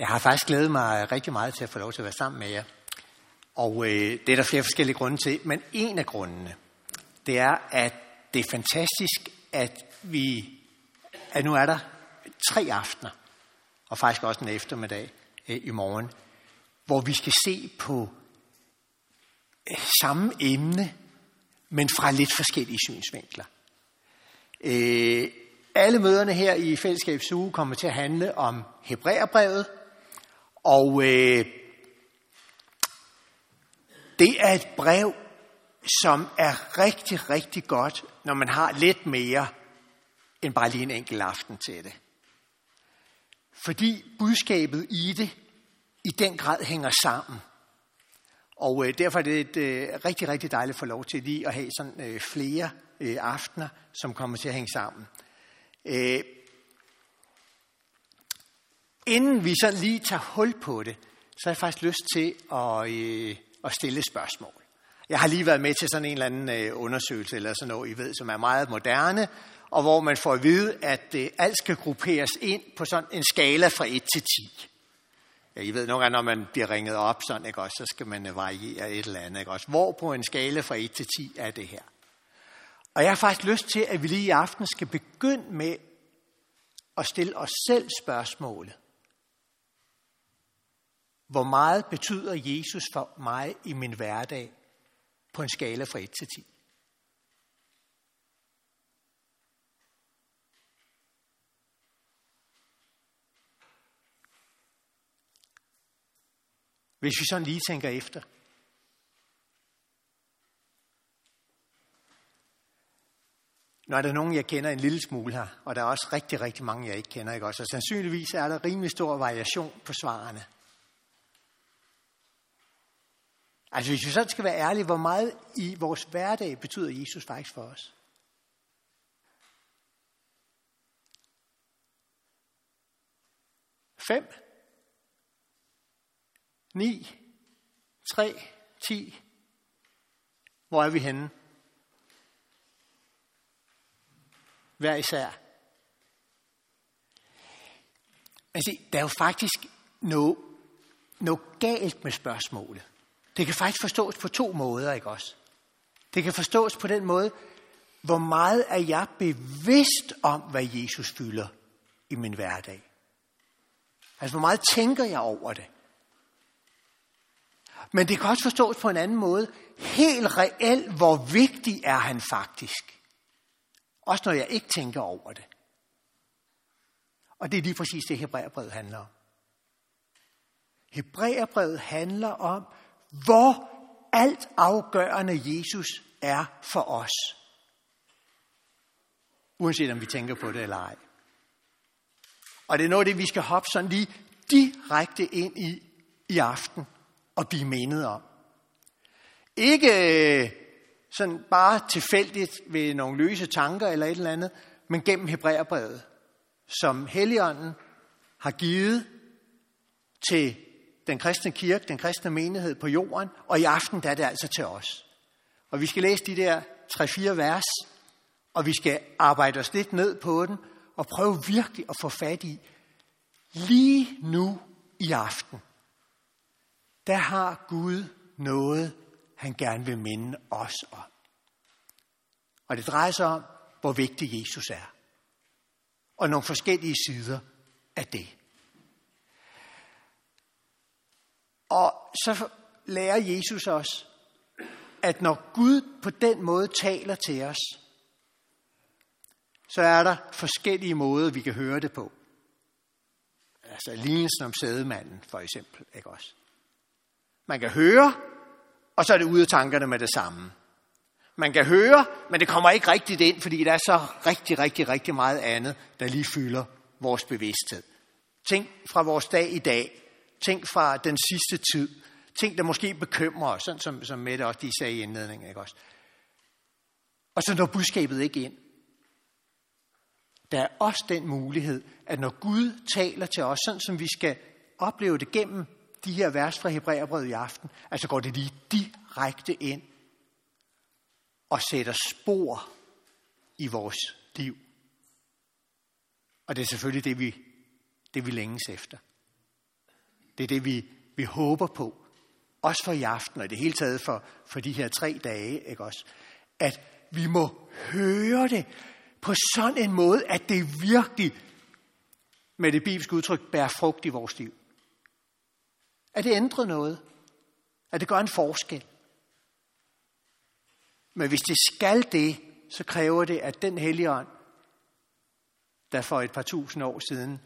Jeg har faktisk glædet mig rigtig meget til at få lov til at være sammen med jer. Og øh, det er der flere forskellige grunde til, men en af grundene, det er, at det er fantastisk, at vi, at nu er der tre aftener, og faktisk også en eftermiddag øh, i morgen, hvor vi skal se på øh, samme emne, men fra lidt forskellige synsvinkler. Øh, alle møderne her i fællesskabsuge kommer til at handle om Hebræerbrevet, og øh, det er et brev, som er rigtig, rigtig godt, når man har lidt mere end bare lige en enkelt aften til det. Fordi budskabet i det i den grad hænger sammen. Og øh, derfor er det et øh, rigtig, rigtig dejligt at få lov til lige at have sådan øh, flere øh, aftener, som kommer til at hænge sammen. Øh, inden vi så lige tager hul på det, så har jeg faktisk lyst til at, øh, at stille spørgsmål. Jeg har lige været med til sådan en eller anden øh, undersøgelse, eller sådan noget, I ved, som er meget moderne, og hvor man får at vide, at øh, alt skal grupperes ind på sådan en skala fra 1 til 10. Ja, I ved nogle gange, når man bliver ringet op, sådan, ikke også, så skal man øh, variere et eller andet. Ikke også? Hvor på en skala fra 1 til 10 er det her? Og jeg har faktisk lyst til, at vi lige i aften skal begynde med at stille os selv spørgsmålet. Hvor meget betyder Jesus for mig i min hverdag på en skala fra 1 til 10? Hvis vi sådan lige tænker efter. Nu er der nogen, jeg kender en lille smule her, og der er også rigtig, rigtig mange, jeg ikke kender. Ikke? Også? Og sandsynligvis er der rimelig stor variation på svarene. Altså hvis vi sådan skal være ærlige, hvor meget i vores hverdag betyder Jesus faktisk for os? Fem? Ni? Tre? Ti? Hvor er vi henne? Hver især. Altså, der er jo faktisk noget, noget galt med spørgsmålet. Det kan faktisk forstås på to måder, ikke også? Det kan forstås på den måde, hvor meget er jeg bevidst om, hvad Jesus fylder i min hverdag? Altså, hvor meget tænker jeg over det? Men det kan også forstås på en anden måde. Helt reelt, hvor vigtig er han faktisk? Også når jeg ikke tænker over det. Og det er lige præcis det, Hebræerbrevet handler om. Hebræerbrevet handler om, hvor alt afgørende Jesus er for os. Uanset om vi tænker på det eller ej. Og det er noget af det, vi skal hoppe sådan lige direkte ind i i aften og blive mindet om. Ikke øh, sådan bare tilfældigt ved nogle løse tanker eller et eller andet, men gennem Hebræerbrevet, som Helligånden har givet til den kristne kirke, den kristne menighed på jorden, og i aften der er det altså til os. Og vi skal læse de der 3-4 vers, og vi skal arbejde os lidt ned på den, og prøve virkelig at få fat i, lige nu i aften, der har Gud noget, han gerne vil minde os om. Og det drejer sig om, hvor vigtig Jesus er. Og nogle forskellige sider af det. Og så lærer Jesus os, at når Gud på den måde taler til os, så er der forskellige måder, vi kan høre det på. Altså lignelsen om sædemanden, for eksempel. Ikke også? Man kan høre, og så er det ude af tankerne med det samme. Man kan høre, men det kommer ikke rigtigt ind, fordi der er så rigtig, rigtig, rigtig meget andet, der lige fylder vores bevidsthed. Tænk fra vores dag i dag. Tænk fra den sidste tid. Ting, der måske bekymrer os, sådan som, som Mette også de sagde i indledningen. Ikke også? Og så når budskabet ikke ind. Der er også den mulighed, at når Gud taler til os, sådan som vi skal opleve det gennem de her vers fra Hebræerbrevet i aften, altså går det lige direkte ind og sætter spor i vores liv. Og det er selvfølgelig det, vi, det vi længes efter. Det er det, vi, vi håber på. Også for i aften, og i det hele taget for, for de her tre dage, ikke også? At vi må høre det på sådan en måde, at det virkelig, med det bibelske udtryk, bærer frugt i vores liv. At det ændrer noget. At det gør en forskel. Men hvis det skal det, så kræver det, at den hellige ånd, der for et par tusind år siden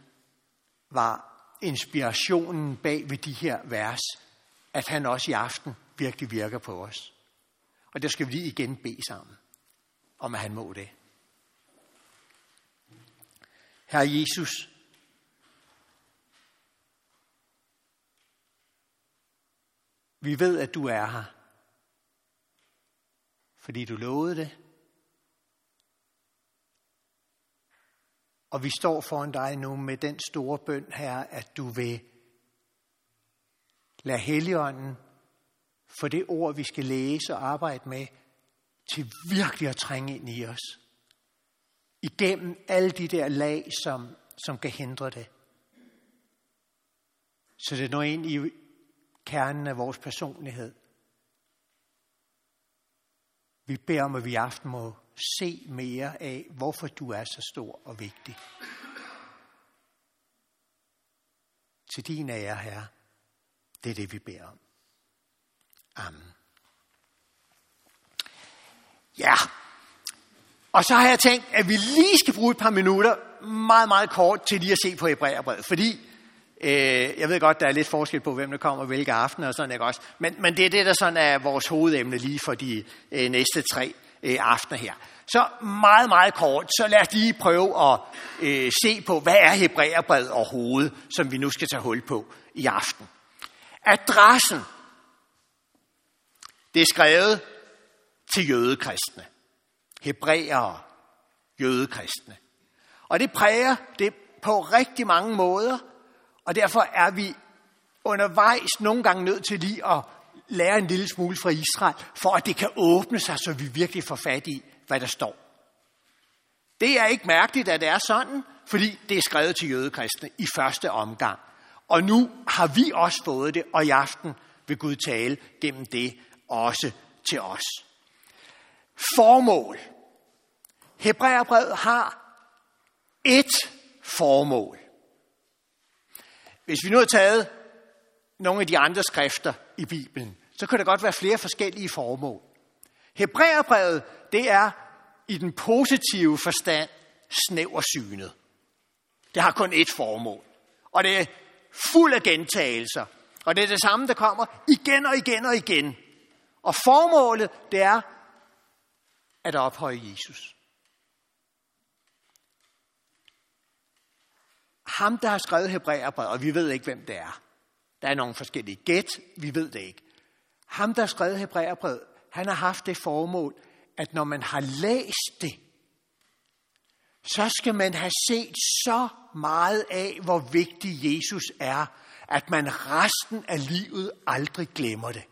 var inspirationen bag ved de her vers, at han også i aften virkelig virker på os. Og der skal vi lige igen bede sammen, om at han må det. Herre Jesus, vi ved, at du er her, fordi du lovede det. Og vi står foran dig nu med den store bøn her, at du vil lade Helligånden for det ord, vi skal læse og arbejde med, til virkelig at trænge ind i os. Igennem alle de der lag, som, som kan hindre det. Så det når ind i kernen af vores personlighed. Vi beder om, at vi i aften må se mere af, hvorfor du er så stor og vigtig. Til din ære, Herre. Det er det, vi beder om. Amen. Ja, og så har jeg tænkt, at vi lige skal bruge et par minutter, meget, meget kort, til lige at se på Hebræerbrevet. Fordi, øh, jeg ved godt, der er lidt forskel på, hvem der kommer hvilke aftener og sådan, ikke også? Men, men det er det, der sådan er vores hovedemne lige for de øh, næste tre øh, aftener her. Så meget, meget kort, så lad os lige prøve at øh, se på, hvad er Hebræerbrevet overhovedet, som vi nu skal tage hul på i aften. Adressen, det er skrevet til jødekristne. Hebræere, jødekristne. Og det præger det på rigtig mange måder, og derfor er vi undervejs nogle gange nødt til lige at lære en lille smule fra Israel, for at det kan åbne sig, så vi virkelig får fat i, hvad der står. Det er ikke mærkeligt, at det er sådan, fordi det er skrevet til jødekristne i første omgang. Og nu har vi også fået det, og i aften vil Gud tale gennem det også til os. Formål. Hebræerbrevet har et formål. Hvis vi nu har taget nogle af de andre skrifter i Bibelen, så kan der godt være flere forskellige formål. Hebræerbrevet, det er i den positive forstand snæversynet. Det har kun ét formål. Og det er fuld af gentagelser. Og det er det samme, der kommer igen og igen og igen. Og formålet, det er at ophøje Jesus. Ham, der har skrevet Hebræerbrevet, og vi ved ikke, hvem det er. Der er nogle forskellige gæt, vi ved det ikke. Ham, der har skrevet Hebræerbrevet, han har haft det formål, at når man har læst det, så skal man have set så meget af, hvor vigtig Jesus er, at man resten af livet aldrig glemmer det.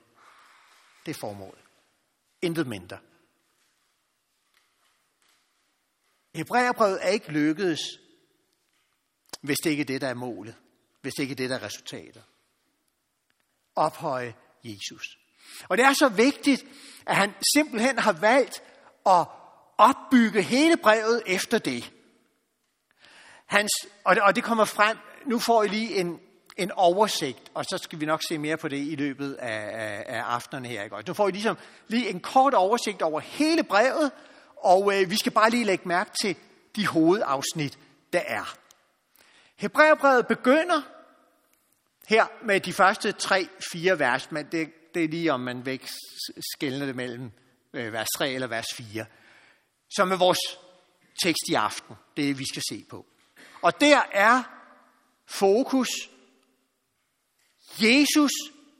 Det er formålet. Intet mindre. Hebræerbrevet er ikke lykkedes, hvis det ikke er det, der er målet. Hvis det ikke er det, der er resultatet. Ophøje Jesus. Og det er så vigtigt, at han simpelthen har valgt at opbygge hele brevet efter det. Hans, og, det og det kommer frem, nu får I lige en, en oversigt, og så skal vi nok se mere på det i løbet af, af, af aftenen her. Ikke? Nu får I ligesom lige en kort oversigt over hele brevet, og øh, vi skal bare lige lægge mærke til de hovedafsnit, der er. Hebræerbrevet begynder her med de første tre-fire vers, men det, det er lige om man væk skældner det mellem øh, vers 3 eller vers 4, som er vores tekst i aften, det vi skal se på. Og der er fokus, Jesus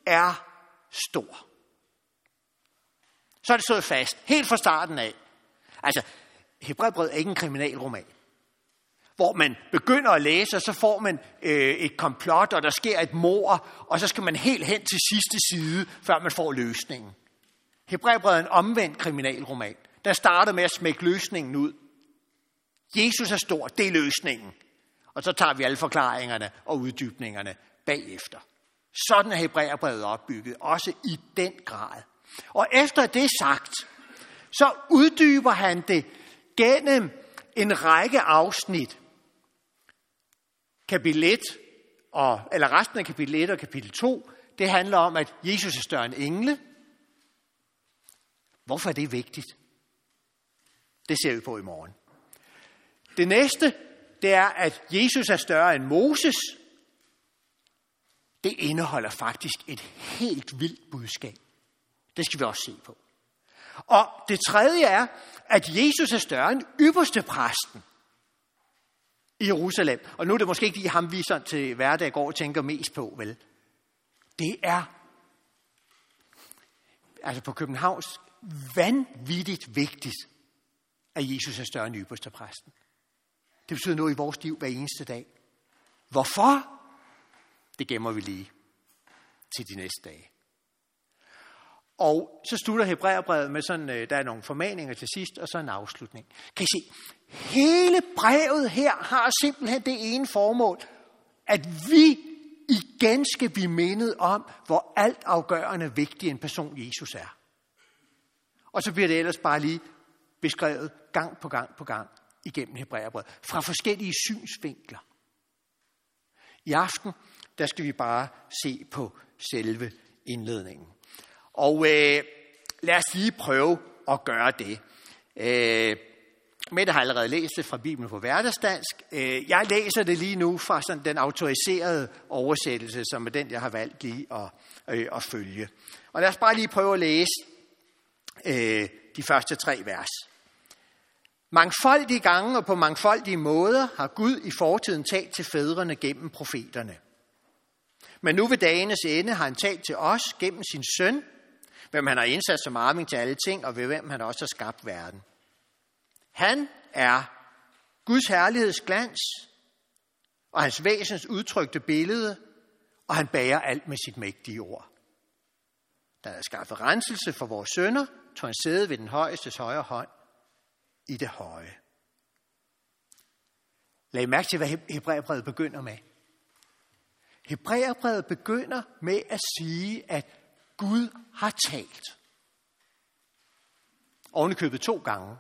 er stor. Så er det stået fast, helt fra starten af. Altså, Hebræerbrevet er ikke en kriminalroman hvor man begynder at læse, og så får man øh, et komplot, og der sker et mor, og så skal man helt hen til sidste side, før man får løsningen. Hebræerbrevet er en omvendt kriminalroman, der starter med at smække løsningen ud. Jesus er stor, det er løsningen. Og så tager vi alle forklaringerne og uddybningerne bagefter. Sådan er Hebræerbrevet opbygget, også i den grad. Og efter det sagt, så uddyber han det gennem en række afsnit. Kapitel 1, og, eller resten af kapitel 1 og kapitel 2, det handler om, at Jesus er større end engle. Hvorfor er det vigtigt? Det ser vi på i morgen. Det næste, det er, at Jesus er større end Moses. Det indeholder faktisk et helt vildt budskab. Det skal vi også se på. Og det tredje er, at Jesus er større end ypperste præsten i Jerusalem. Og nu er det måske ikke lige ham, vi sådan til hverdag går og tænker mest på, vel? Det er altså på Københavns vanvittigt vigtigt, at Jesus er større end ypperstepræsten. Det betyder noget i vores liv hver eneste dag. Hvorfor? Det gemmer vi lige til de næste dage. Og så slutter Hebræerbrevet med sådan, øh, der er nogle formaninger til sidst, og så en afslutning. Kan I se? Hele brevet her har simpelthen det ene formål, at vi igen skal blive mindet om, hvor altafgørende vigtig en person Jesus er. Og så bliver det ellers bare lige beskrevet gang på gang på gang igennem Hebræerbrevet, fra forskellige synsvinkler. I aften, der skal vi bare se på selve indledningen. Og øh, lad os lige prøve at gøre det. Øh, Mette har allerede læst det fra Bibelen på hverdagsdansk. Øh, jeg læser det lige nu fra sådan den autoriserede oversættelse, som er den, jeg har valgt lige at, øh, at følge. Og lad os bare lige prøve at læse øh, de første tre vers. Mangfoldige gange og på mangfoldige måder har Gud i fortiden talt til fædrene gennem profeterne. Men nu ved dagenes ende har han talt til os gennem sin søn, hvem han har indsat som arving til alle ting, og ved hvem han også har skabt verden. Han er Guds herligheds glans, og hans væsens udtrykte billede, og han bærer alt med sit mægtige ord. Der er skaffet renselse for vores sønder, tog han sæde ved den højestes højre hånd i det høje. Lag mærke til, hvad Hebræerbrevet begynder med. Hebræerbrevet begynder med at sige, at Gud har talt. Ovenikøbet to gange.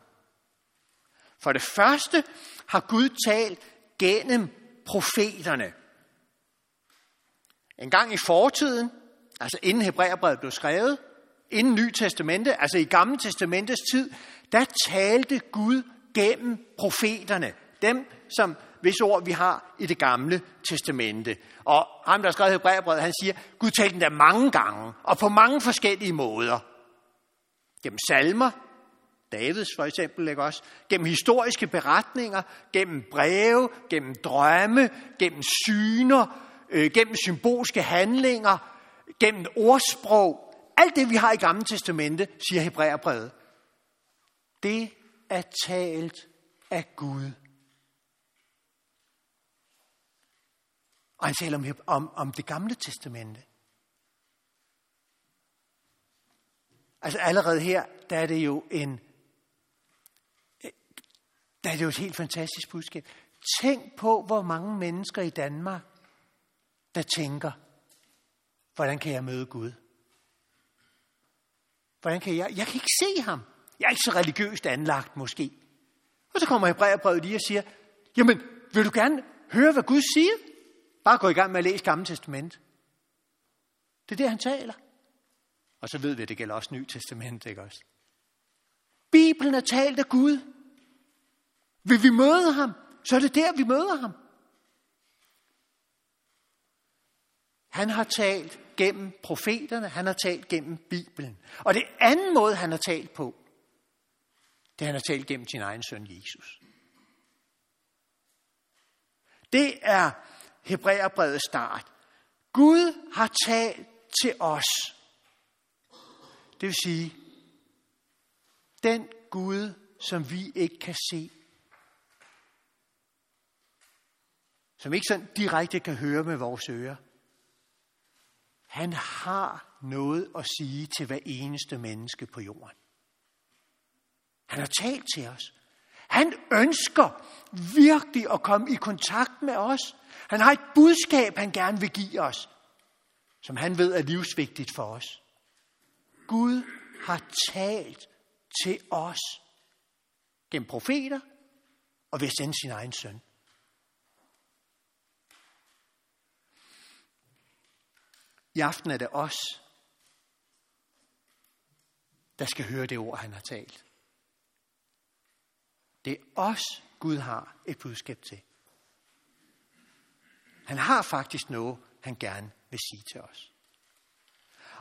For det første har Gud talt gennem profeterne. En gang i fortiden, altså inden Hebræerbrevet blev skrevet, inden Ny Testamente, altså i Gamle Testamentets tid, der talte Gud gennem profeterne. Dem, som hvis ord vi har i det gamle testamente. Og ham, der skrev Hebræerbrevet, han siger, Gud talte den der mange gange, og på mange forskellige måder. Gennem salmer, Davids for eksempel, ikke også? Gennem historiske beretninger, gennem breve, gennem drømme, gennem syner, øh, gennem symbolske handlinger, gennem ordsprog. Alt det, vi har i Gamle Testamente, siger Hebræerbrevet. Det er talt af Gud. Og han taler om, om, om det gamle testamente. Altså allerede her, der er det jo en, der er det jo et helt fantastisk budskab. Tænk på, hvor mange mennesker i Danmark, der tænker, hvordan kan jeg møde Gud? Hvordan kan jeg? Jeg kan ikke se ham. Jeg er ikke så religiøst anlagt måske. Og så kommer Hebræerbrevet lige og siger, jamen, vil du gerne høre, hvad Gud siger? Bare gå i gang med at læse Gamle Testament. Det er det, han taler. Og så ved vi, at det gælder også Nye Testament, ikke også? Bibelen er talt af Gud. Vil vi møde ham, så er det der, vi møder ham. Han har talt gennem profeterne, han har talt gennem Bibelen. Og det anden måde, han har talt på, det han har talt gennem sin egen søn Jesus. Det er Hebræerbrevets start. Gud har talt til os. Det vil sige, den Gud, som vi ikke kan se. Som ikke sådan direkte kan høre med vores ører. Han har noget at sige til hver eneste menneske på jorden. Han har talt til os. Han ønsker virkelig at komme i kontakt med os. Han har et budskab, han gerne vil give os. som han ved er livsvigtigt for os. Gud har talt til os gennem profeter og ved at sende sin egen søn. I aften er det os, der skal høre det ord, han har talt. Det er os, Gud har et budskab til. Han har faktisk noget, han gerne vil sige til os.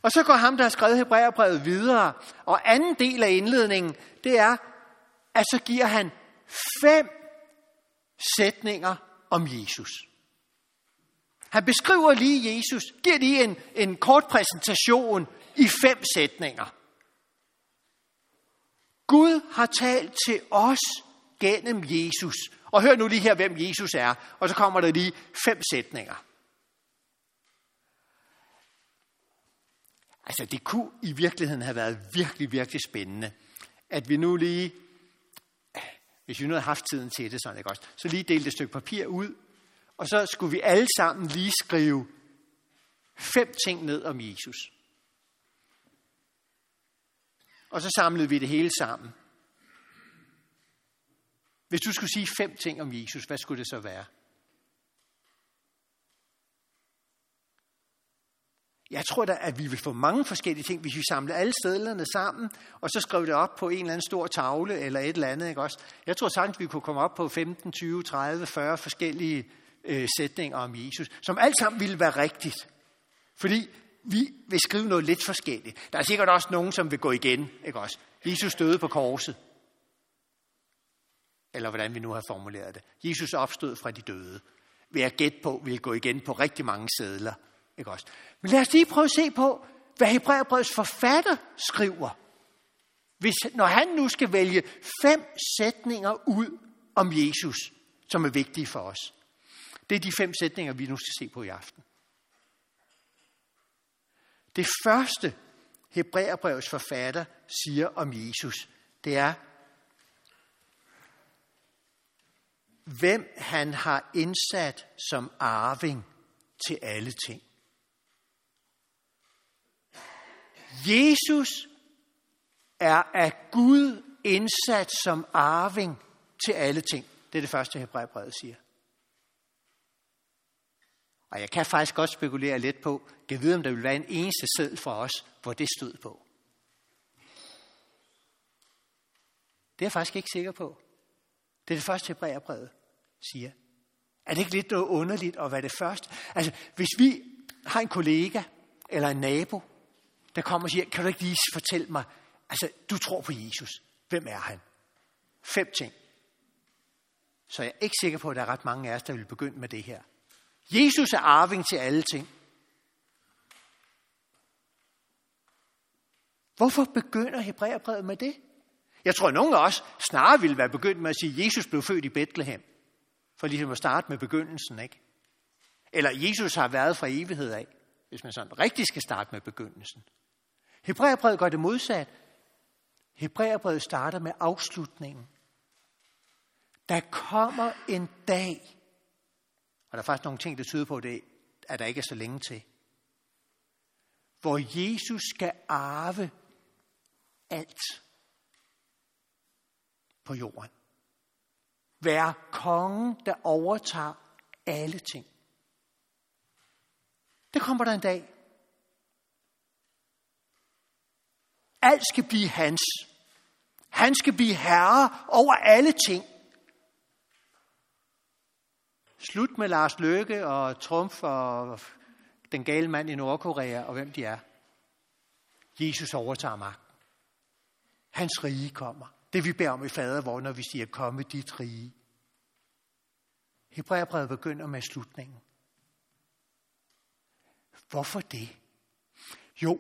Og så går ham, der har skrevet Hebræerbrevet videre, og anden del af indledningen, det er, at så giver han fem sætninger om Jesus. Han beskriver lige Jesus, giver lige en, en kort præsentation i fem sætninger. Gud har talt til os gennem Jesus. Og hør nu lige her, hvem Jesus er. Og så kommer der lige fem sætninger. Altså, det kunne i virkeligheden have været virkelig, virkelig spændende, at vi nu lige, hvis vi nu havde haft tiden til det, sådan, ikke også, så lige delte et stykke papir ud, og så skulle vi alle sammen lige skrive fem ting ned om Jesus. Og så samlede vi det hele sammen. Hvis du skulle sige fem ting om Jesus, hvad skulle det så være? Jeg tror da, at vi vil få mange forskellige ting, hvis vi samler alle stederne sammen, og så skriver det op på en eller anden stor tavle eller et eller andet. Ikke også? Jeg tror sagtens, vi kunne komme op på 15, 20, 30, 40 forskellige øh, sætninger om Jesus, som alt sammen ville være rigtigt. Fordi vi vil skrive noget lidt forskelligt. Der er sikkert også nogen, som vil gå igen. Ikke også? Jesus døde på korset. Eller hvordan vi nu har formuleret det. Jesus opstod fra de døde. Vil jeg gætte på, vil gå igen på rigtig mange sædler. Ikke også? Men lad os lige prøve at se på, hvad Hebræerbrevets forfatter skriver. Hvis, når han nu skal vælge fem sætninger ud om Jesus, som er vigtige for os. Det er de fem sætninger, vi nu skal se på i aften. Det første, Hebræerbrevets forfatter siger om Jesus, det er, hvem han har indsat som arving til alle ting. Jesus er af Gud indsat som arving til alle ting. Det er det første, Hebræerbrevet siger. Og jeg kan faktisk godt spekulere lidt på, kan vide, om der vil være en eneste sæd for os, hvor det stod på. Det er jeg faktisk ikke sikker på. Det er det første Hebræerbrevet siger. Er det ikke lidt noget underligt at være det første? Altså, hvis vi har en kollega eller en nabo, der kommer og siger, kan du ikke lige fortælle mig, altså, du tror på Jesus. Hvem er han? Fem ting. Så jeg er ikke sikker på, at der er ret mange af os, der vil begynde med det her. Jesus er arving til alle ting. Hvorfor begynder Hebræerbrevet med det? Jeg tror, at nogen af os snarere ville være begyndt med at sige, at Jesus blev født i Bethlehem. For ligesom at starte med begyndelsen, ikke? Eller Jesus har været fra evighed af, hvis man sådan rigtig skal starte med begyndelsen. Hebræerbrevet gør det modsat. Hebræerbrevet starter med afslutningen. Der kommer en dag, og der er faktisk nogle ting, der tyder på det, at der ikke er så længe til, hvor Jesus skal arve alt på jorden. Være kongen, der overtager alle ting. Det kommer der en dag. Alt skal blive hans. Han skal blive herre over alle ting. Slut med Lars Løkke og Trumf og den gale mand i Nordkorea og hvem de er. Jesus overtager magten. Hans rige kommer. Det vi beder om i fader, hvor når vi siger, komme dit rige. Hebræerbrevet begynder med slutningen. Hvorfor det? Jo,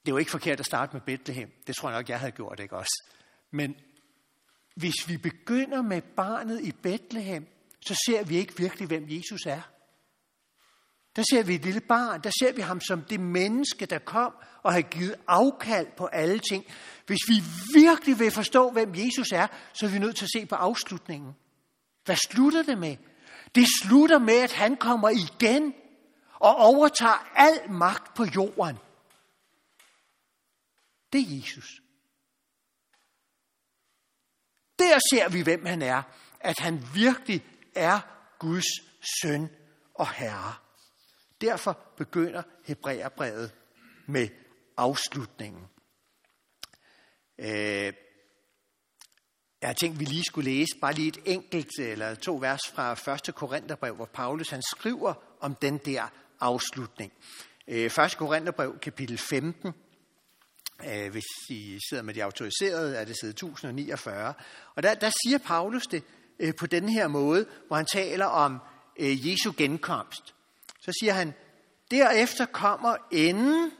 det er jo ikke forkert at starte med Bethlehem. Det tror jeg nok, jeg havde gjort, ikke også? Men hvis vi begynder med barnet i Bethlehem, så ser vi ikke virkelig, hvem Jesus er. Der ser vi et lille barn, der ser vi ham som det menneske, der kom og har givet afkald på alle ting. Hvis vi virkelig vil forstå, hvem Jesus er, så er vi nødt til at se på afslutningen. Hvad slutter det med? Det slutter med, at han kommer igen, og overtager al magt på jorden. Det er Jesus. Der ser vi, hvem han er. At han virkelig er Guds søn og herre. Derfor begynder Hebræerbrevet med afslutningen. Øh, jeg har tænkt, vi lige skulle læse bare lige et enkelt eller to vers fra 1. Korintherbrev, hvor Paulus han skriver om den der afslutning. Øh, 1. Korintherbrev, kapitel 15, øh, hvis I sidder med de autoriserede, er det side 1049. Og der, der siger Paulus det øh, på den her måde, hvor han taler om øh, Jesu genkomst. Så siger han, derefter kommer enden,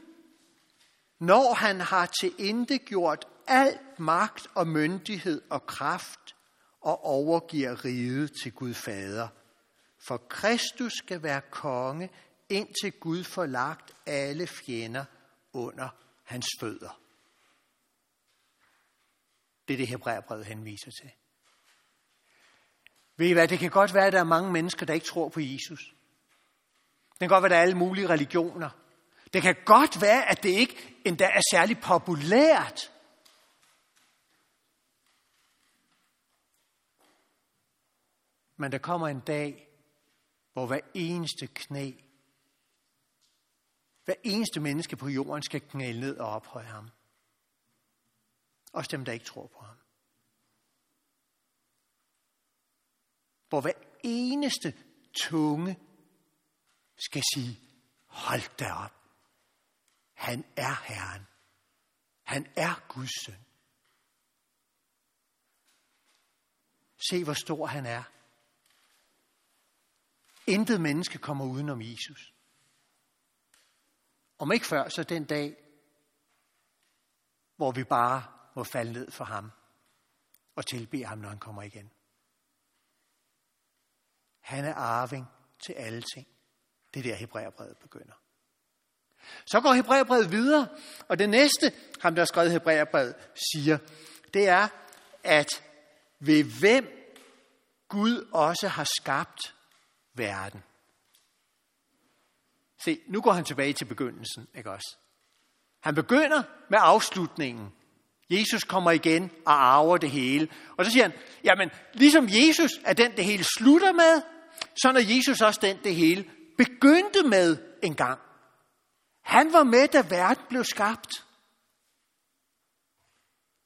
når han har til gjort al magt og myndighed og kraft og overgiver riget til Gud Fader. For Kristus skal være konge, indtil Gud får lagt alle fjender under hans fødder. Det er det, Hebræerbrevet henviser til. Ved I hvad, det kan godt være, at der er mange mennesker, der ikke tror på Jesus. Det kan godt være, at der er alle mulige religioner. Det kan godt være, at det ikke endda er særlig populært Men der kommer en dag, hvor hver eneste knæ, hver eneste menneske på jorden skal knæle ned og ophøje ham. Også dem, der ikke tror på ham. Hvor hver eneste tunge skal sige, hold da op. Han er Herren. Han er Guds søn. Se, hvor stor han er. Intet menneske kommer udenom Jesus. Om ikke før, så den dag, hvor vi bare må falde ned for ham og tilbe ham, når han kommer igen. Han er arving til alle ting. Det er der Hebræerbrevet begynder. Så går Hebræerbrevet videre, og det næste, ham der har skrevet Hebræerbrevet, siger, det er, at ved hvem Gud også har skabt verden. Se, nu går han tilbage til begyndelsen, ikke også? Han begynder med afslutningen. Jesus kommer igen og arver det hele. Og så siger han, jamen, ligesom Jesus er den, det hele slutter med, sådan er Jesus også den, det hele begyndte med en gang. Han var med, da verden blev skabt.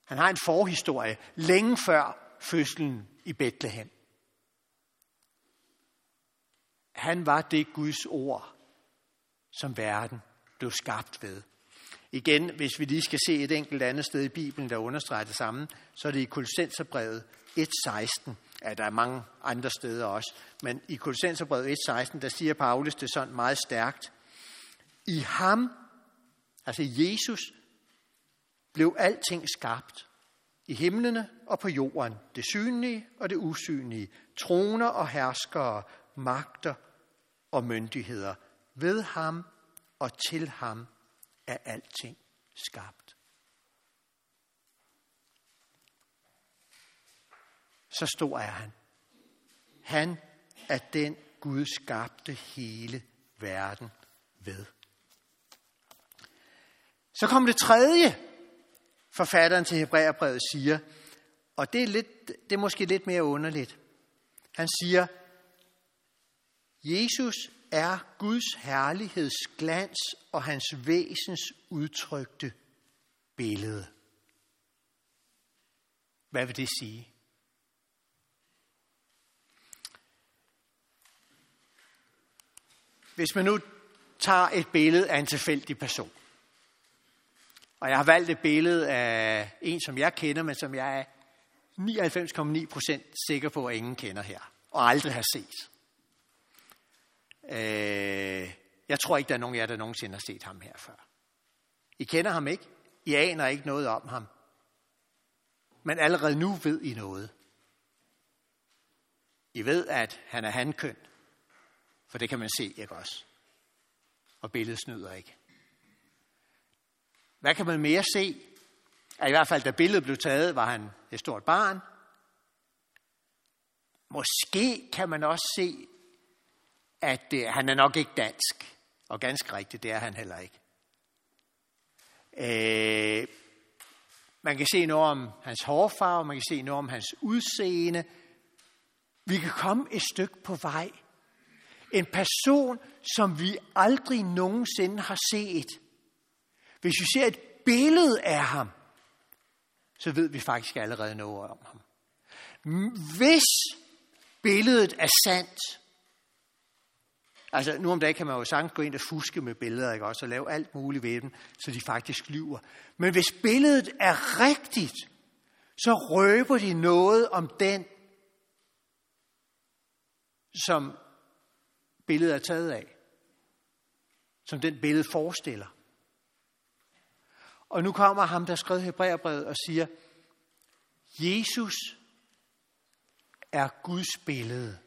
Han har en forhistorie længe før fødslen i Bethlehem. Han var det Guds ord, som verden blev skabt ved. Igen, hvis vi lige skal se et enkelt andet sted i Bibelen, der understreger det samme, så er det i Kolossenserbrevet 1.16. Ja, der er mange andre steder også. Men i Kolossenserbrevet 1.16, der siger Paulus det sådan meget stærkt. I ham, altså Jesus, blev alting skabt. I himlene og på jorden, det synlige og det usynlige, troner og herskere, magter og myndigheder. Ved ham og til ham er alting skabt. Så stor er han. Han er den Gud skabte hele verden ved. Så kommer det tredje, forfatteren til Hebræerbrevet siger, og det er, lidt, det er måske lidt mere underligt. Han siger, Jesus er Guds herligheds glans og hans væsens udtrykte billede. Hvad vil det sige? Hvis man nu tager et billede af en tilfældig person, og jeg har valgt et billede af en, som jeg kender, men som jeg er 99,9% sikker på, at ingen kender her, og aldrig har set. Øh, jeg tror ikke, der er nogen af jer, der nogensinde har set ham her før. I kender ham ikke. I aner ikke noget om ham. Men allerede nu ved I noget. I ved, at han er hankøn. For det kan man se, ikke også? Og billedet snyder ikke. Hvad kan man mere se? At I hvert fald, da billedet blev taget, var han et stort barn. Måske kan man også se, at det, han er nok ikke dansk. Og ganske rigtigt, det er han heller ikke. Øh, man kan se noget om hans hårfarve, man kan se noget om hans udseende. Vi kan komme et stykke på vej. En person, som vi aldrig nogensinde har set. Hvis vi ser et billede af ham, så ved vi faktisk allerede noget om ham. Hvis billedet er sandt, altså nu om dagen kan man jo sagtens gå ind og fuske med billeder, ikke også, og lave alt muligt ved dem, så de faktisk lyver. Men hvis billedet er rigtigt, så røber de noget om den, som billedet er taget af. Som den billede forestiller. Og nu kommer ham, der skrev Hebræerbrevet og siger, Jesus er Guds billede.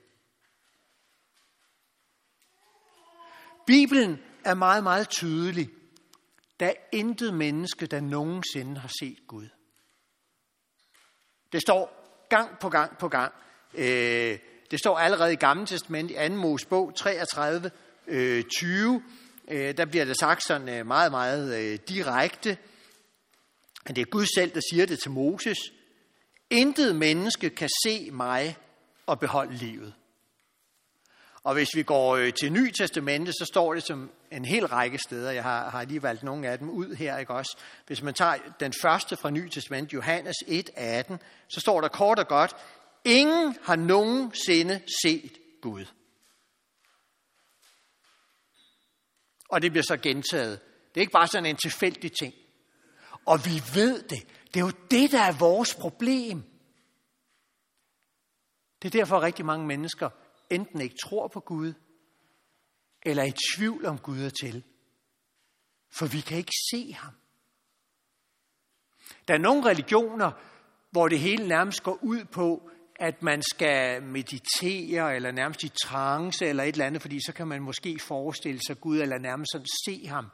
Bibelen er meget, meget tydelig. Der er intet menneske, der nogensinde har set Gud. Det står gang på gang på gang. Øh, det står allerede i Gamle Testament i 2. Mosebog 33, 20. Øh, der bliver det sagt sådan øh, meget, meget øh, direkte. Det er Gud selv, der siger det til Moses. Intet menneske kan se mig og beholde livet. Og hvis vi går øh, til Ny Testamente, så står det som en hel række steder. Jeg har, har lige valgt nogle af dem ud her, ikke også? Hvis man tager den første fra Ny Testament, Johannes 1:18, så står der kort og godt, ingen har nogensinde set Gud. Og det bliver så gentaget. Det er ikke bare sådan en tilfældig ting. Og vi ved det. Det er jo det, der er vores problem. Det er derfor, at rigtig mange mennesker enten ikke tror på Gud, eller er i tvivl om Gud er til. For vi kan ikke se ham. Der er nogle religioner, hvor det hele nærmest går ud på, at man skal meditere, eller nærmest i trance, eller et eller andet, fordi så kan man måske forestille sig Gud, eller nærmest sådan se ham.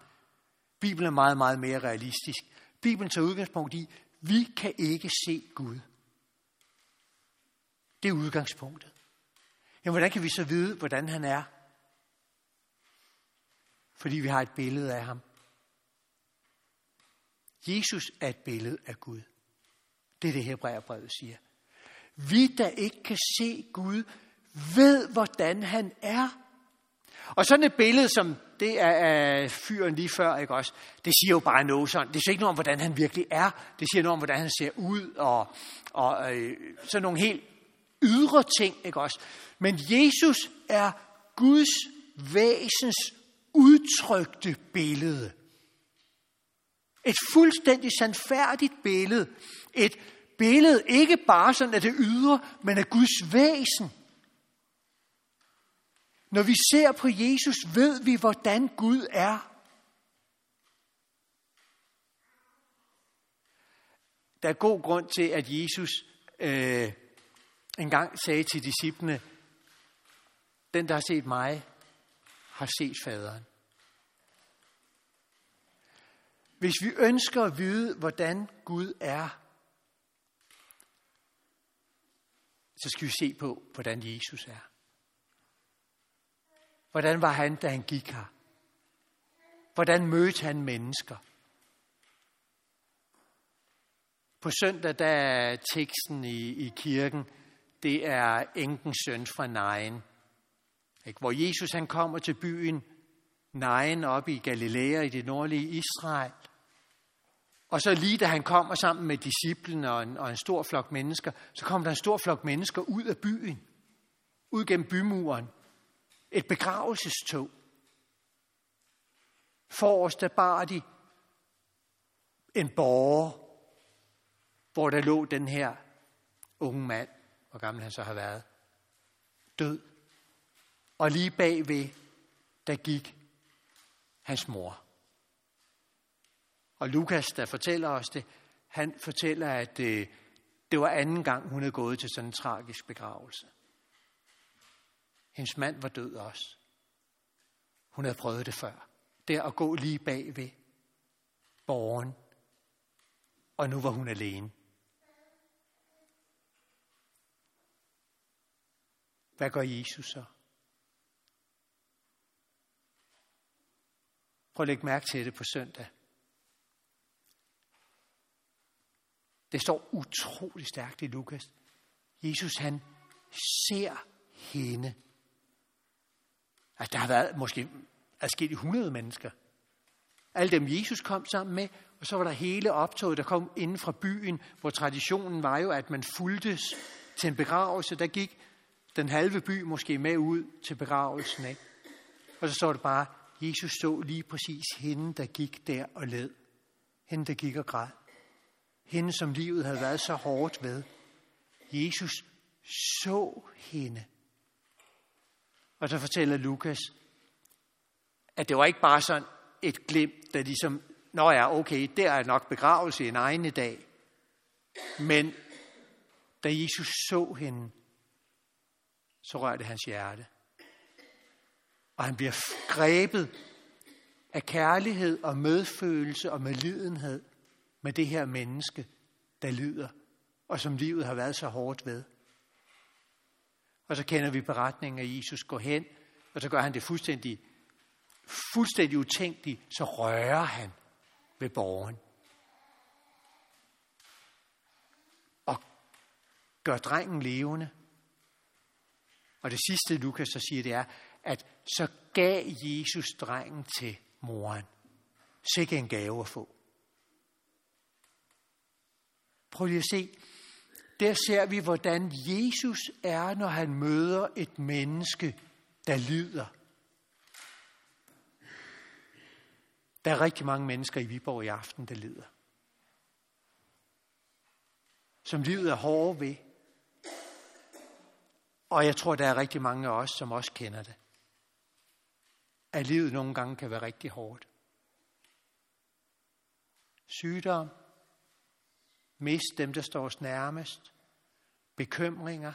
Bibelen er meget, meget mere realistisk. Bibelen tager udgangspunkt i, vi kan ikke se Gud. Det er udgangspunktet. Jamen, hvordan kan vi så vide, hvordan han er? Fordi vi har et billede af ham. Jesus er et billede af Gud. Det er det, Hebræerbrevet siger. Vi, der ikke kan se Gud, ved, hvordan han er. Og sådan et billede, som det er af fyren lige før, ikke også? Det siger jo bare noget sådan. Det siger ikke noget om, hvordan han virkelig er. Det siger noget om, hvordan han ser ud, og, og øh, sådan nogle helt ydre ting, ikke også? Men Jesus er Guds væsens udtrykte billede. Et fuldstændig sandfærdigt billede. Et billede ikke bare sådan af det ydre, men af Guds væsen. Når vi ser på Jesus, ved vi, hvordan Gud er. Der er god grund til, at Jesus øh, engang sagde til disciplene, den, der har set mig, har set faderen. Hvis vi ønsker at vide, hvordan Gud er, så skal vi se på, hvordan Jesus er. Hvordan var han, da han gik her? Hvordan mødte han mennesker? På søndag, der er teksten i, i kirken, det er enkens søn fra Nain. Ikke? Hvor Jesus han kommer til byen Nain op i Galilea i det nordlige Israel. Og så lige da han kommer sammen med disciplen og en, og en stor flok mennesker, så kommer der en stor flok mennesker ud af byen. Ud gennem bymuren. Et begravelsestog. Forrest der bar de en borger, hvor der lå den her unge mand, hvor gammel han så har været, død. Og lige bagved, der gik hans mor. Og Lukas, der fortæller os det, han fortæller, at det, det var anden gang, hun havde gået til sådan en tragisk begravelse. Hendes mand var død også. Hun havde prøvet det før. Det at gå lige bagved borgen. Og nu var hun alene. Hvad gør Jesus så? Prøv at lægge mærke til det på søndag. Det står utrolig stærkt i Lukas. Jesus han ser hende. Altså, der har været måske adskillige hundrede mennesker. Alle dem Jesus kom sammen med, og så var der hele optoget, der kom inden fra byen, hvor traditionen var jo, at man fuldtes til en begravelse. Der gik den halve by måske med ud til begravelsen. af. Og så står det bare, Jesus så lige præcis hende, der gik der og led. Hende, der gik og græd. Hende, som livet havde været så hårdt ved. Jesus så hende. Og så fortæller Lukas, at det var ikke bare sådan et glimt, der ligesom, nå ja, okay, der er nok begravelse en egen dag. Men da Jesus så hende, så rørte hans hjerte. Og han bliver grebet af kærlighed og medfølelse og medlidenhed med det her menneske, der lider, og som livet har været så hårdt ved. Og så kender vi beretningen af Jesus går hen, og så gør han det fuldstændig, fuldstændig utænkeligt, så rører han ved borgen. Og gør drengen levende. Og det sidste, Lukas så siger, det er, at så gav Jesus drengen til moren. Sikke en gave at få. Prøv lige at se. Der ser vi, hvordan Jesus er, når han møder et menneske, der lider. Der er rigtig mange mennesker i Viborg i aften, der lider. Som livet er hårde ved. Og jeg tror, der er rigtig mange af os, som også kender det. At livet nogle gange kan være rigtig hårdt. Sygdom, mist dem, der står os nærmest, bekymringer.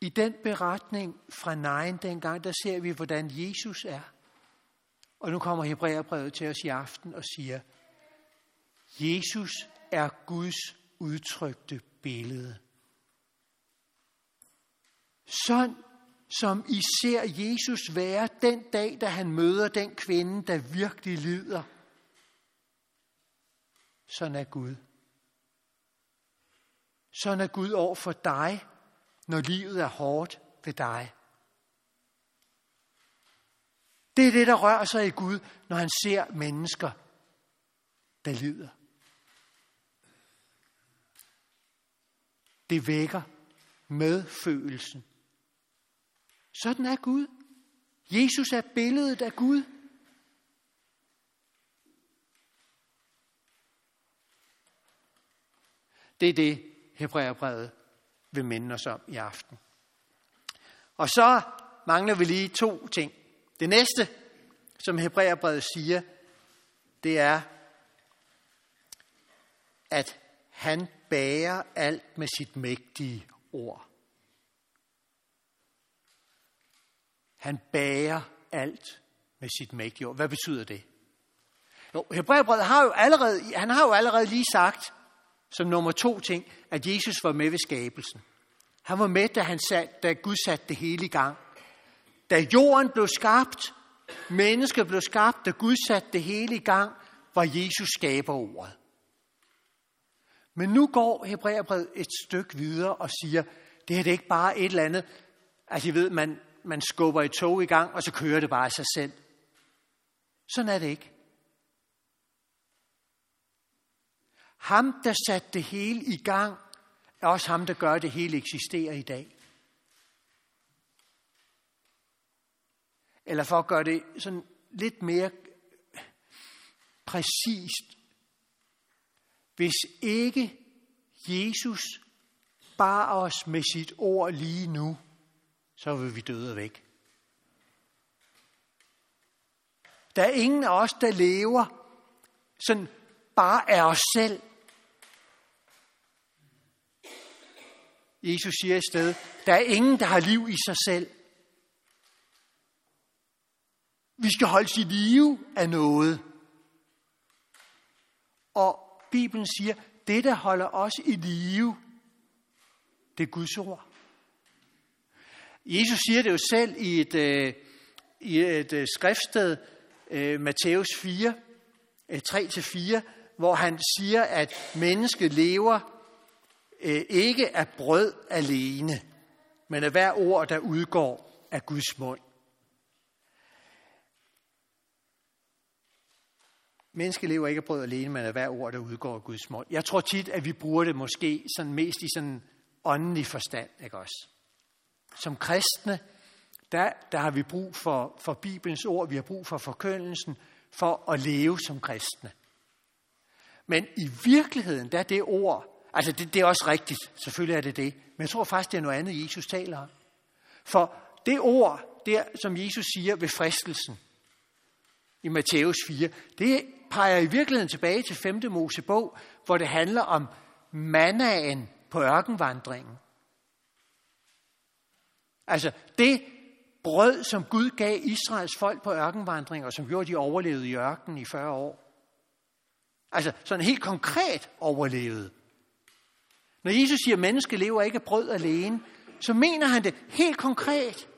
I den beretning fra Nejen dengang, der ser vi, hvordan Jesus er. Og nu kommer Hebræerbrevet til os i aften og siger, Jesus er Guds udtrykte billede. Sådan som I ser Jesus være den dag, da han møder den kvinde, der virkelig lider. Sådan er Gud. Sådan er Gud over for dig, når livet er hårdt ved dig. Det er det, der rører sig i Gud, når han ser mennesker, der lider. Det vækker medfølelsen. Sådan er Gud. Jesus er billedet af Gud. Det er det, Hebræerbrevet vil minde os om i aften. Og så mangler vi lige to ting. Det næste, som Hebræerbrevet siger, det er, at han bærer alt med sit mægtige ord. Han bærer alt med sit mægtige ord. Hvad betyder det? Jo, Hebræerbrevet har jo allerede, han har jo allerede lige sagt, som nummer to ting, at Jesus var med ved skabelsen. Han var med, da, han sat, da Gud satte det hele i gang. Da jorden blev skabt, mennesket blev skabt, da Gud satte det hele i gang, var Jesus skaberordet. Men nu går Hebræerbrevet et stykke videre og siger, det er det ikke bare et eller andet, altså I ved, man, man skubber et tog i gang, og så kører det bare af sig selv. Sådan er det ikke. Ham, der satte det hele i gang, er også ham, der gør, at det hele eksisterer i dag. Eller for at gøre det sådan lidt mere præcist. Hvis ikke Jesus bar os med sit ord lige nu, så vil vi døde væk. Der er ingen af os, der lever sådan bare af os selv. Jesus siger i sted, der er ingen, der har liv i sig selv. Vi skal holde sit liv af noget. Og Bibelen siger, det der holder os i live, det er Guds ord. Jesus siger det jo selv i et, øh, i et øh, skriftsted, Matthæus 4, 3-4, hvor han siger, at mennesket lever Øh, ikke af brød alene, men af hver ord, der udgår af Guds mund. Mennesket lever ikke af brød alene, men af hver ord, der udgår af Guds mund. Jeg tror tit, at vi bruger det måske sådan mest i sådan åndelig forstand, ikke også? Som kristne, der, der har vi brug for, for Bibelens ord, vi har brug for forkyndelsen, for at leve som kristne. Men i virkeligheden, der er det ord, altså det, det er også rigtigt, selvfølgelig er det det, men jeg tror faktisk, det er noget andet, Jesus taler om. For det ord, der som Jesus siger ved fristelsen i Matthæus 4, det peger i virkeligheden tilbage til 5. Mosebog, hvor det handler om mannaen på ørkenvandringen. Altså det brød, som Gud gav Israels folk på ørkenvandring, og som gjorde, at de overlevede i ørkenen i 40 år. Altså sådan helt konkret overlevede. Når Jesus siger, at mennesket lever ikke af brød alene, så mener han det helt konkret.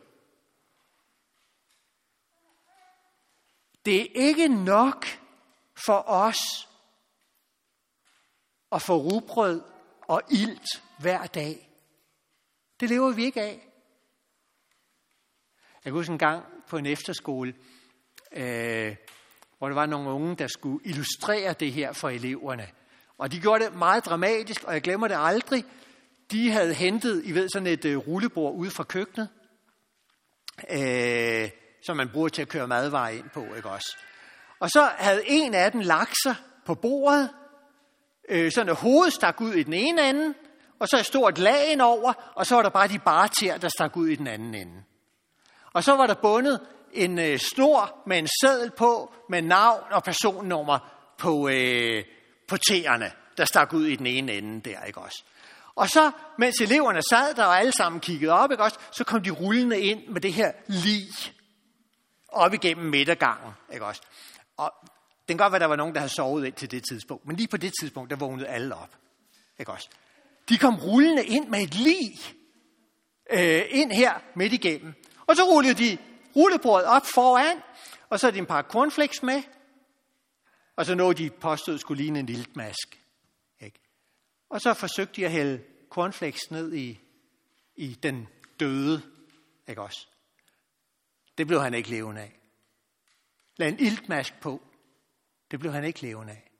Det er ikke nok for os at få rugbrød og ilt hver dag. Det lever vi ikke af. Jeg kan huske en gang på en efterskole, øh, hvor der var nogle unge, der skulle illustrere det her for eleverne. Og de gjorde det meget dramatisk, og jeg glemmer det aldrig. De havde hentet, I ved, sådan et øh, rullebord ude fra køkkenet, øh, som man bruger til at køre madvarer ind på, ikke også? Og så havde en af dem lagt sig på bordet, øh, sådan at hovedet stak ud i den ene ende, og så et stort lag over, og så var der bare de bare tæer, der stak ud i den anden ende. Og så var der bundet en øh, snor med en seddel på, med navn og personnummer på, øh, på tæerne, der stak ud i den ene ende der, ikke også? Og så, mens eleverne sad der og alle sammen kiggede op, ikke også, så kom de rullende ind med det her lig op igennem midtergangen, ikke også? Og det kan godt være, der var nogen, der havde sovet ind til det tidspunkt, men lige på det tidspunkt, der vågnede alle op, ikke også? De kom rullende ind med et lig øh, ind her midt igennem. Og så rullede de rullebordet op foran, og så er de en par cornflakes med, og så noget, de påstod, skulle ligne en lille mask. Ikke? Og så forsøgte de at hælde cornflakes ned i, i den døde, ikke også? Det blev han ikke levende af. Lad en iltmask på. Det blev han ikke levende af.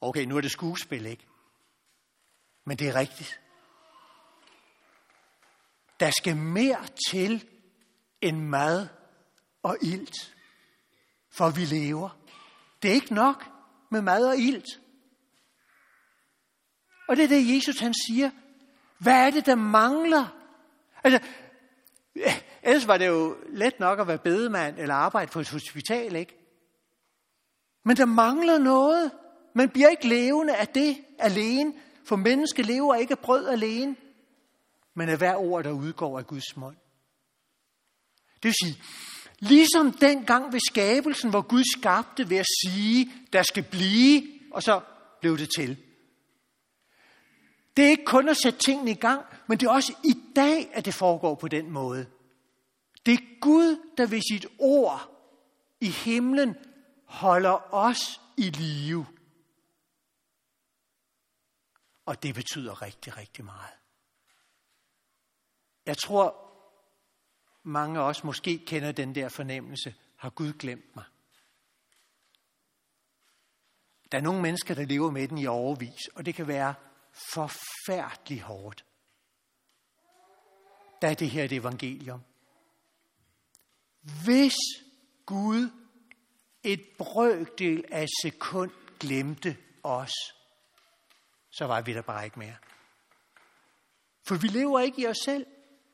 Okay, nu er det skuespil, ikke? Men det er rigtigt. Der skal mere til end mad og ilt, for vi lever. Det er ikke nok med mad og ilt. Og det er det, Jesus han siger. Hvad er det, der mangler? Altså, ellers var det jo let nok at være bedemand eller arbejde på et hospital, ikke? Men der mangler noget. Man bliver ikke levende af det alene, for menneske lever ikke af brød alene men af hver ord, der udgår af Guds mund. Det vil sige, ligesom dengang ved skabelsen, hvor Gud skabte ved at sige, der skal blive, og så blev det til. Det er ikke kun at sætte tingene i gang, men det er også i dag, at det foregår på den måde. Det er Gud, der ved sit ord i himlen holder os i live. Og det betyder rigtig, rigtig meget. Jeg tror, mange af os måske kender den der fornemmelse, har Gud glemt mig? Der er nogle mennesker, der lever med den i overvis, og det kan være forfærdeligt hårdt. Der er det her et evangelium. Hvis Gud et brøkdel af et sekund glemte os, så var vi der bare ikke mere. For vi lever ikke i os selv.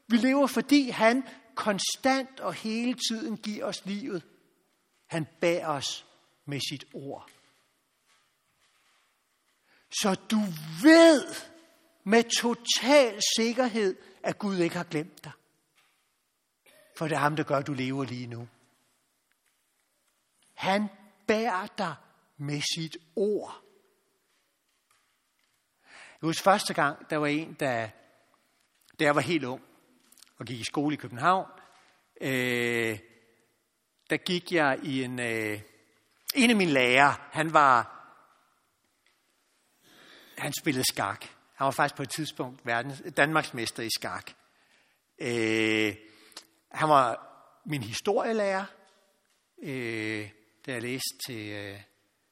Vi lever, fordi han konstant og hele tiden giver os livet. Han bærer os med sit ord. Så du ved med total sikkerhed, at Gud ikke har glemt dig. For det er ham, der gør, at du lever lige nu. Han bærer dig med sit ord. Jeg husker første gang, der var en, der, der var helt ung, og gik i skole i København, øh, der gik jeg i en... Øh, en af mine lærere, han var... Han spillede skak. Han var faktisk på et tidspunkt verdens, Danmarksmester i skak. Øh, han var min historielærer, øh, da jeg læste til, øh,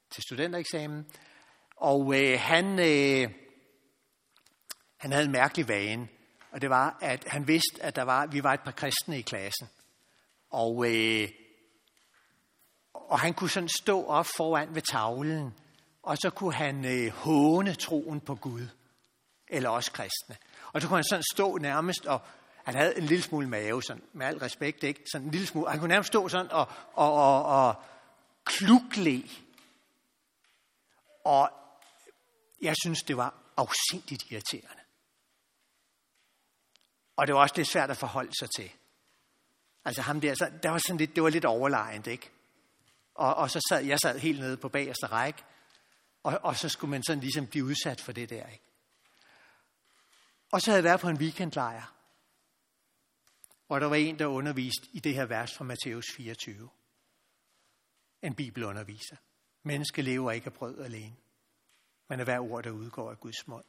til studentereksamen. Og øh, han, øh, han havde en mærkelig vane, og det var, at han vidste, at der var, vi var et par kristne i klassen. Og, øh, og han kunne sådan stå op foran ved tavlen, og så kunne han øh, håne troen på Gud, eller også kristne. Og så kunne han sådan stå nærmest, og han havde en lille smule mave, sådan, med al respekt, ikke? Sådan en lille smule. Han kunne nærmest stå sådan og, og, og, og klukle. Og jeg synes, det var afsindigt irriterende. Og det var også lidt svært at forholde sig til. Altså ham der, så, der var sådan lidt, det var lidt overlegent, ikke? Og, og så sad jeg sad helt nede på bagerste række, og, og så skulle man sådan ligesom blive udsat for det der, ikke? Og så havde jeg været på en weekendlejr, hvor der var en, der underviste i det her vers fra Matthæus 24. En bibelunderviser. Menneske lever ikke af brød alene, men af hver ord, der udgår af Guds mund.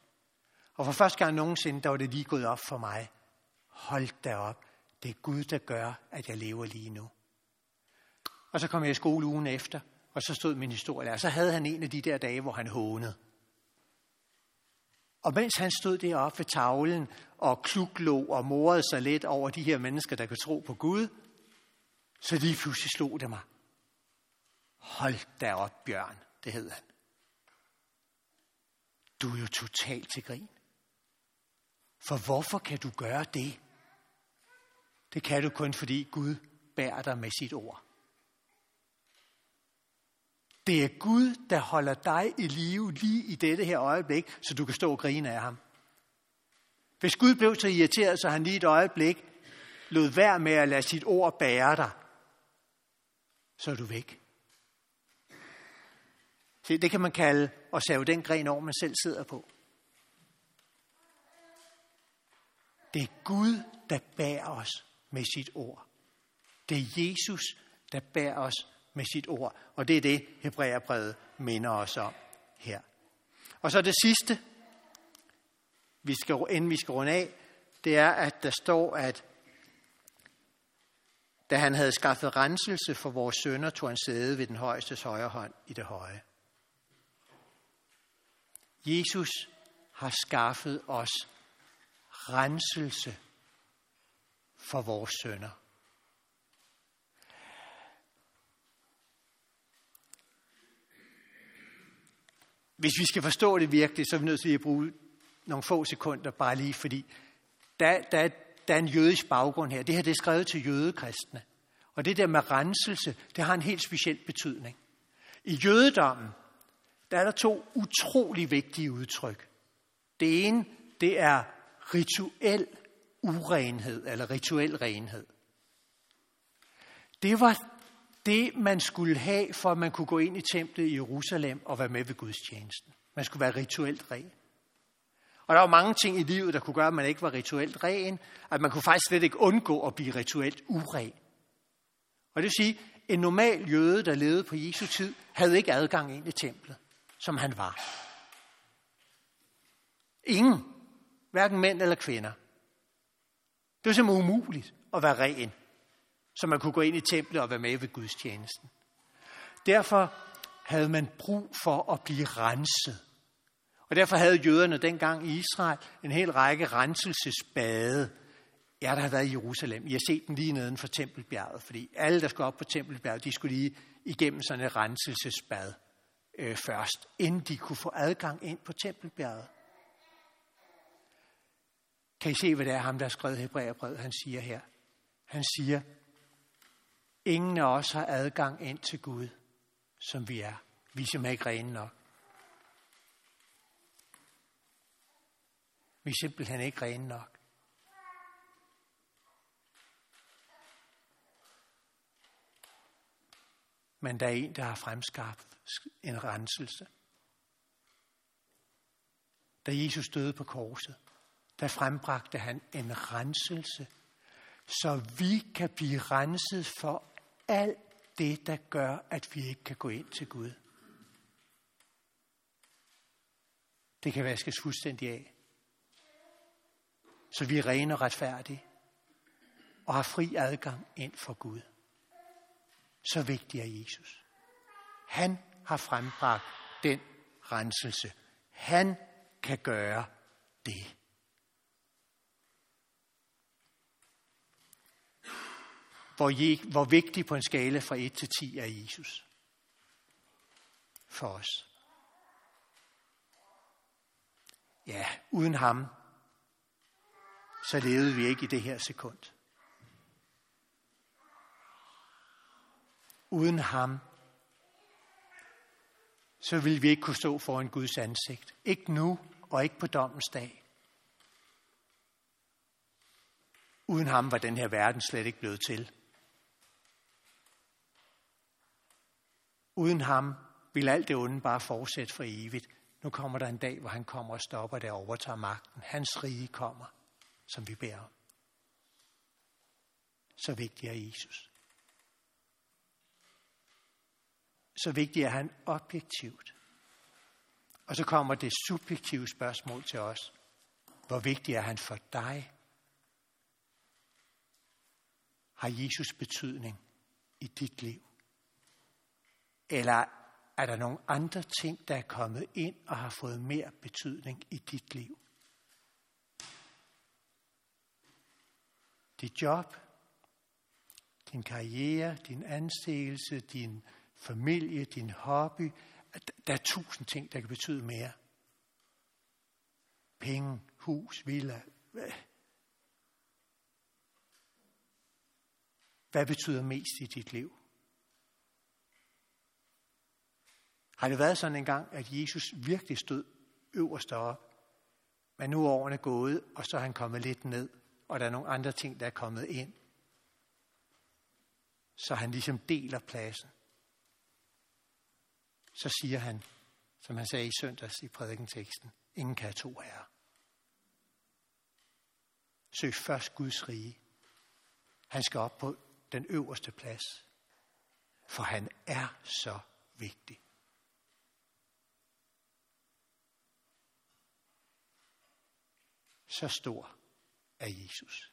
Og for første gang nogensinde, der var det lige gået op for mig. Hold da op. Det er Gud, der gør, at jeg lever lige nu. Og så kom jeg i skole ugen efter, og så stod min historie. Så havde han en af de der dage, hvor han hånede. Og mens han stod deroppe ved tavlen og kluklå og morede sig lidt over de her mennesker, der kan tro på Gud, så lige pludselig slog det mig. Hold da op, Bjørn, det hed han. Du er jo totalt til grin. For hvorfor kan du gøre det? Det kan du kun, fordi Gud bærer dig med sit ord. Det er Gud, der holder dig i live lige i dette her øjeblik, så du kan stå og grine af ham. Hvis Gud blev så irriteret, så han lige et øjeblik lod være med at lade sit ord bære dig, så er du væk. Se, det kan man kalde at save den gren over, man selv sidder på. Det er Gud, der bærer os med sit ord. Det er Jesus, der bærer os med sit ord. Og det er det, Hebræerbrevet minder os om her. Og så det sidste, vi skal, inden vi skal runde af, det er, at der står, at da han havde skaffet renselse for vores sønder, tog han sæde ved den højeste højre hånd i det høje. Jesus har skaffet os renselse for vores sønner. Hvis vi skal forstå det virkelig, så er vi nødt til at bruge nogle få sekunder bare lige, fordi der, der, der er en jødisk baggrund her. Det her det er skrevet til jødekristne. Og det der med renselse, det har en helt speciel betydning. I jødedommen, der er der to utrolig vigtige udtryk. Det ene, det er rituel urenhed, eller rituel renhed. Det var det, man skulle have, for at man kunne gå ind i templet i Jerusalem og være med ved gudstjenesten. Man skulle være rituelt ren. Og der var mange ting i livet, der kunne gøre, at man ikke var rituelt ren, at man kunne faktisk slet ikke undgå at blive rituelt uren. Og det vil sige, en normal jøde, der levede på Jesu tid, havde ikke adgang ind i templet, som han var. Ingen, hverken mænd eller kvinder. Det var simpelthen umuligt at være ren så man kunne gå ind i templet og være med ved gudstjenesten. Derfor havde man brug for at blive renset. Og derfor havde jøderne dengang i Israel en hel række renselsesbade. Jeg der har været i Jerusalem. I har set den lige neden for Tempelbjerget, fordi alle, der skulle op på Tempelbjerget, de skulle lige igennem sådan et renselsesbad øh, først, inden de kunne få adgang ind på Tempelbjerget. Kan I se, hvad det er, ham der har skrevet Hebræerbrevet, han siger her? Han siger, Ingen af os har adgang ind til Gud, som vi er. Vi er ikke rene nok. Vi er simpelthen ikke rene nok. Men der er en, der har fremskabt en renselse. Da Jesus døde på korset, der frembragte han en renselse, så vi kan blive renset for alt det, der gør, at vi ikke kan gå ind til Gud. Det kan vaskes fuldstændig af. Så vi er rene og retfærdige og har fri adgang ind for Gud. Så vigtig er Jesus. Han har frembragt den renselse. Han kan gøre det. Hvor, hvor vigtig på en skala fra 1 til 10 er Jesus for os. Ja, uden ham, så levede vi ikke i det her sekund. Uden ham, så ville vi ikke kunne stå foran Guds ansigt. Ikke nu, og ikke på dommens dag. Uden ham var den her verden slet ikke blevet til. Uden ham vil alt det onde bare fortsætte for evigt. Nu kommer der en dag, hvor han kommer og stopper det og overtager magten. Hans rige kommer, som vi bærer om. Så vigtig er Jesus. Så vigtig er han objektivt. Og så kommer det subjektive spørgsmål til os. Hvor vigtig er han for dig? Har Jesus betydning i dit liv? Eller er der nogle andre ting, der er kommet ind og har fået mere betydning i dit liv? Dit job, din karriere, din anseelse, din familie, din hobby. Der er tusind ting, der kan betyde mere. Penge, hus, villa. Hvad betyder mest i dit liv? Har det været sådan en gang, at Jesus virkelig stod øverst op, men nu er årene gået, og så er han kommet lidt ned, og der er nogle andre ting, der er kommet ind. Så han ligesom deler pladsen. Så siger han, som han sagde i søndags i prædikenteksten, ingen kan have to herrer. Søg først Guds rige. Han skal op på den øverste plads, for han er så vigtig. Så stor er Jesus.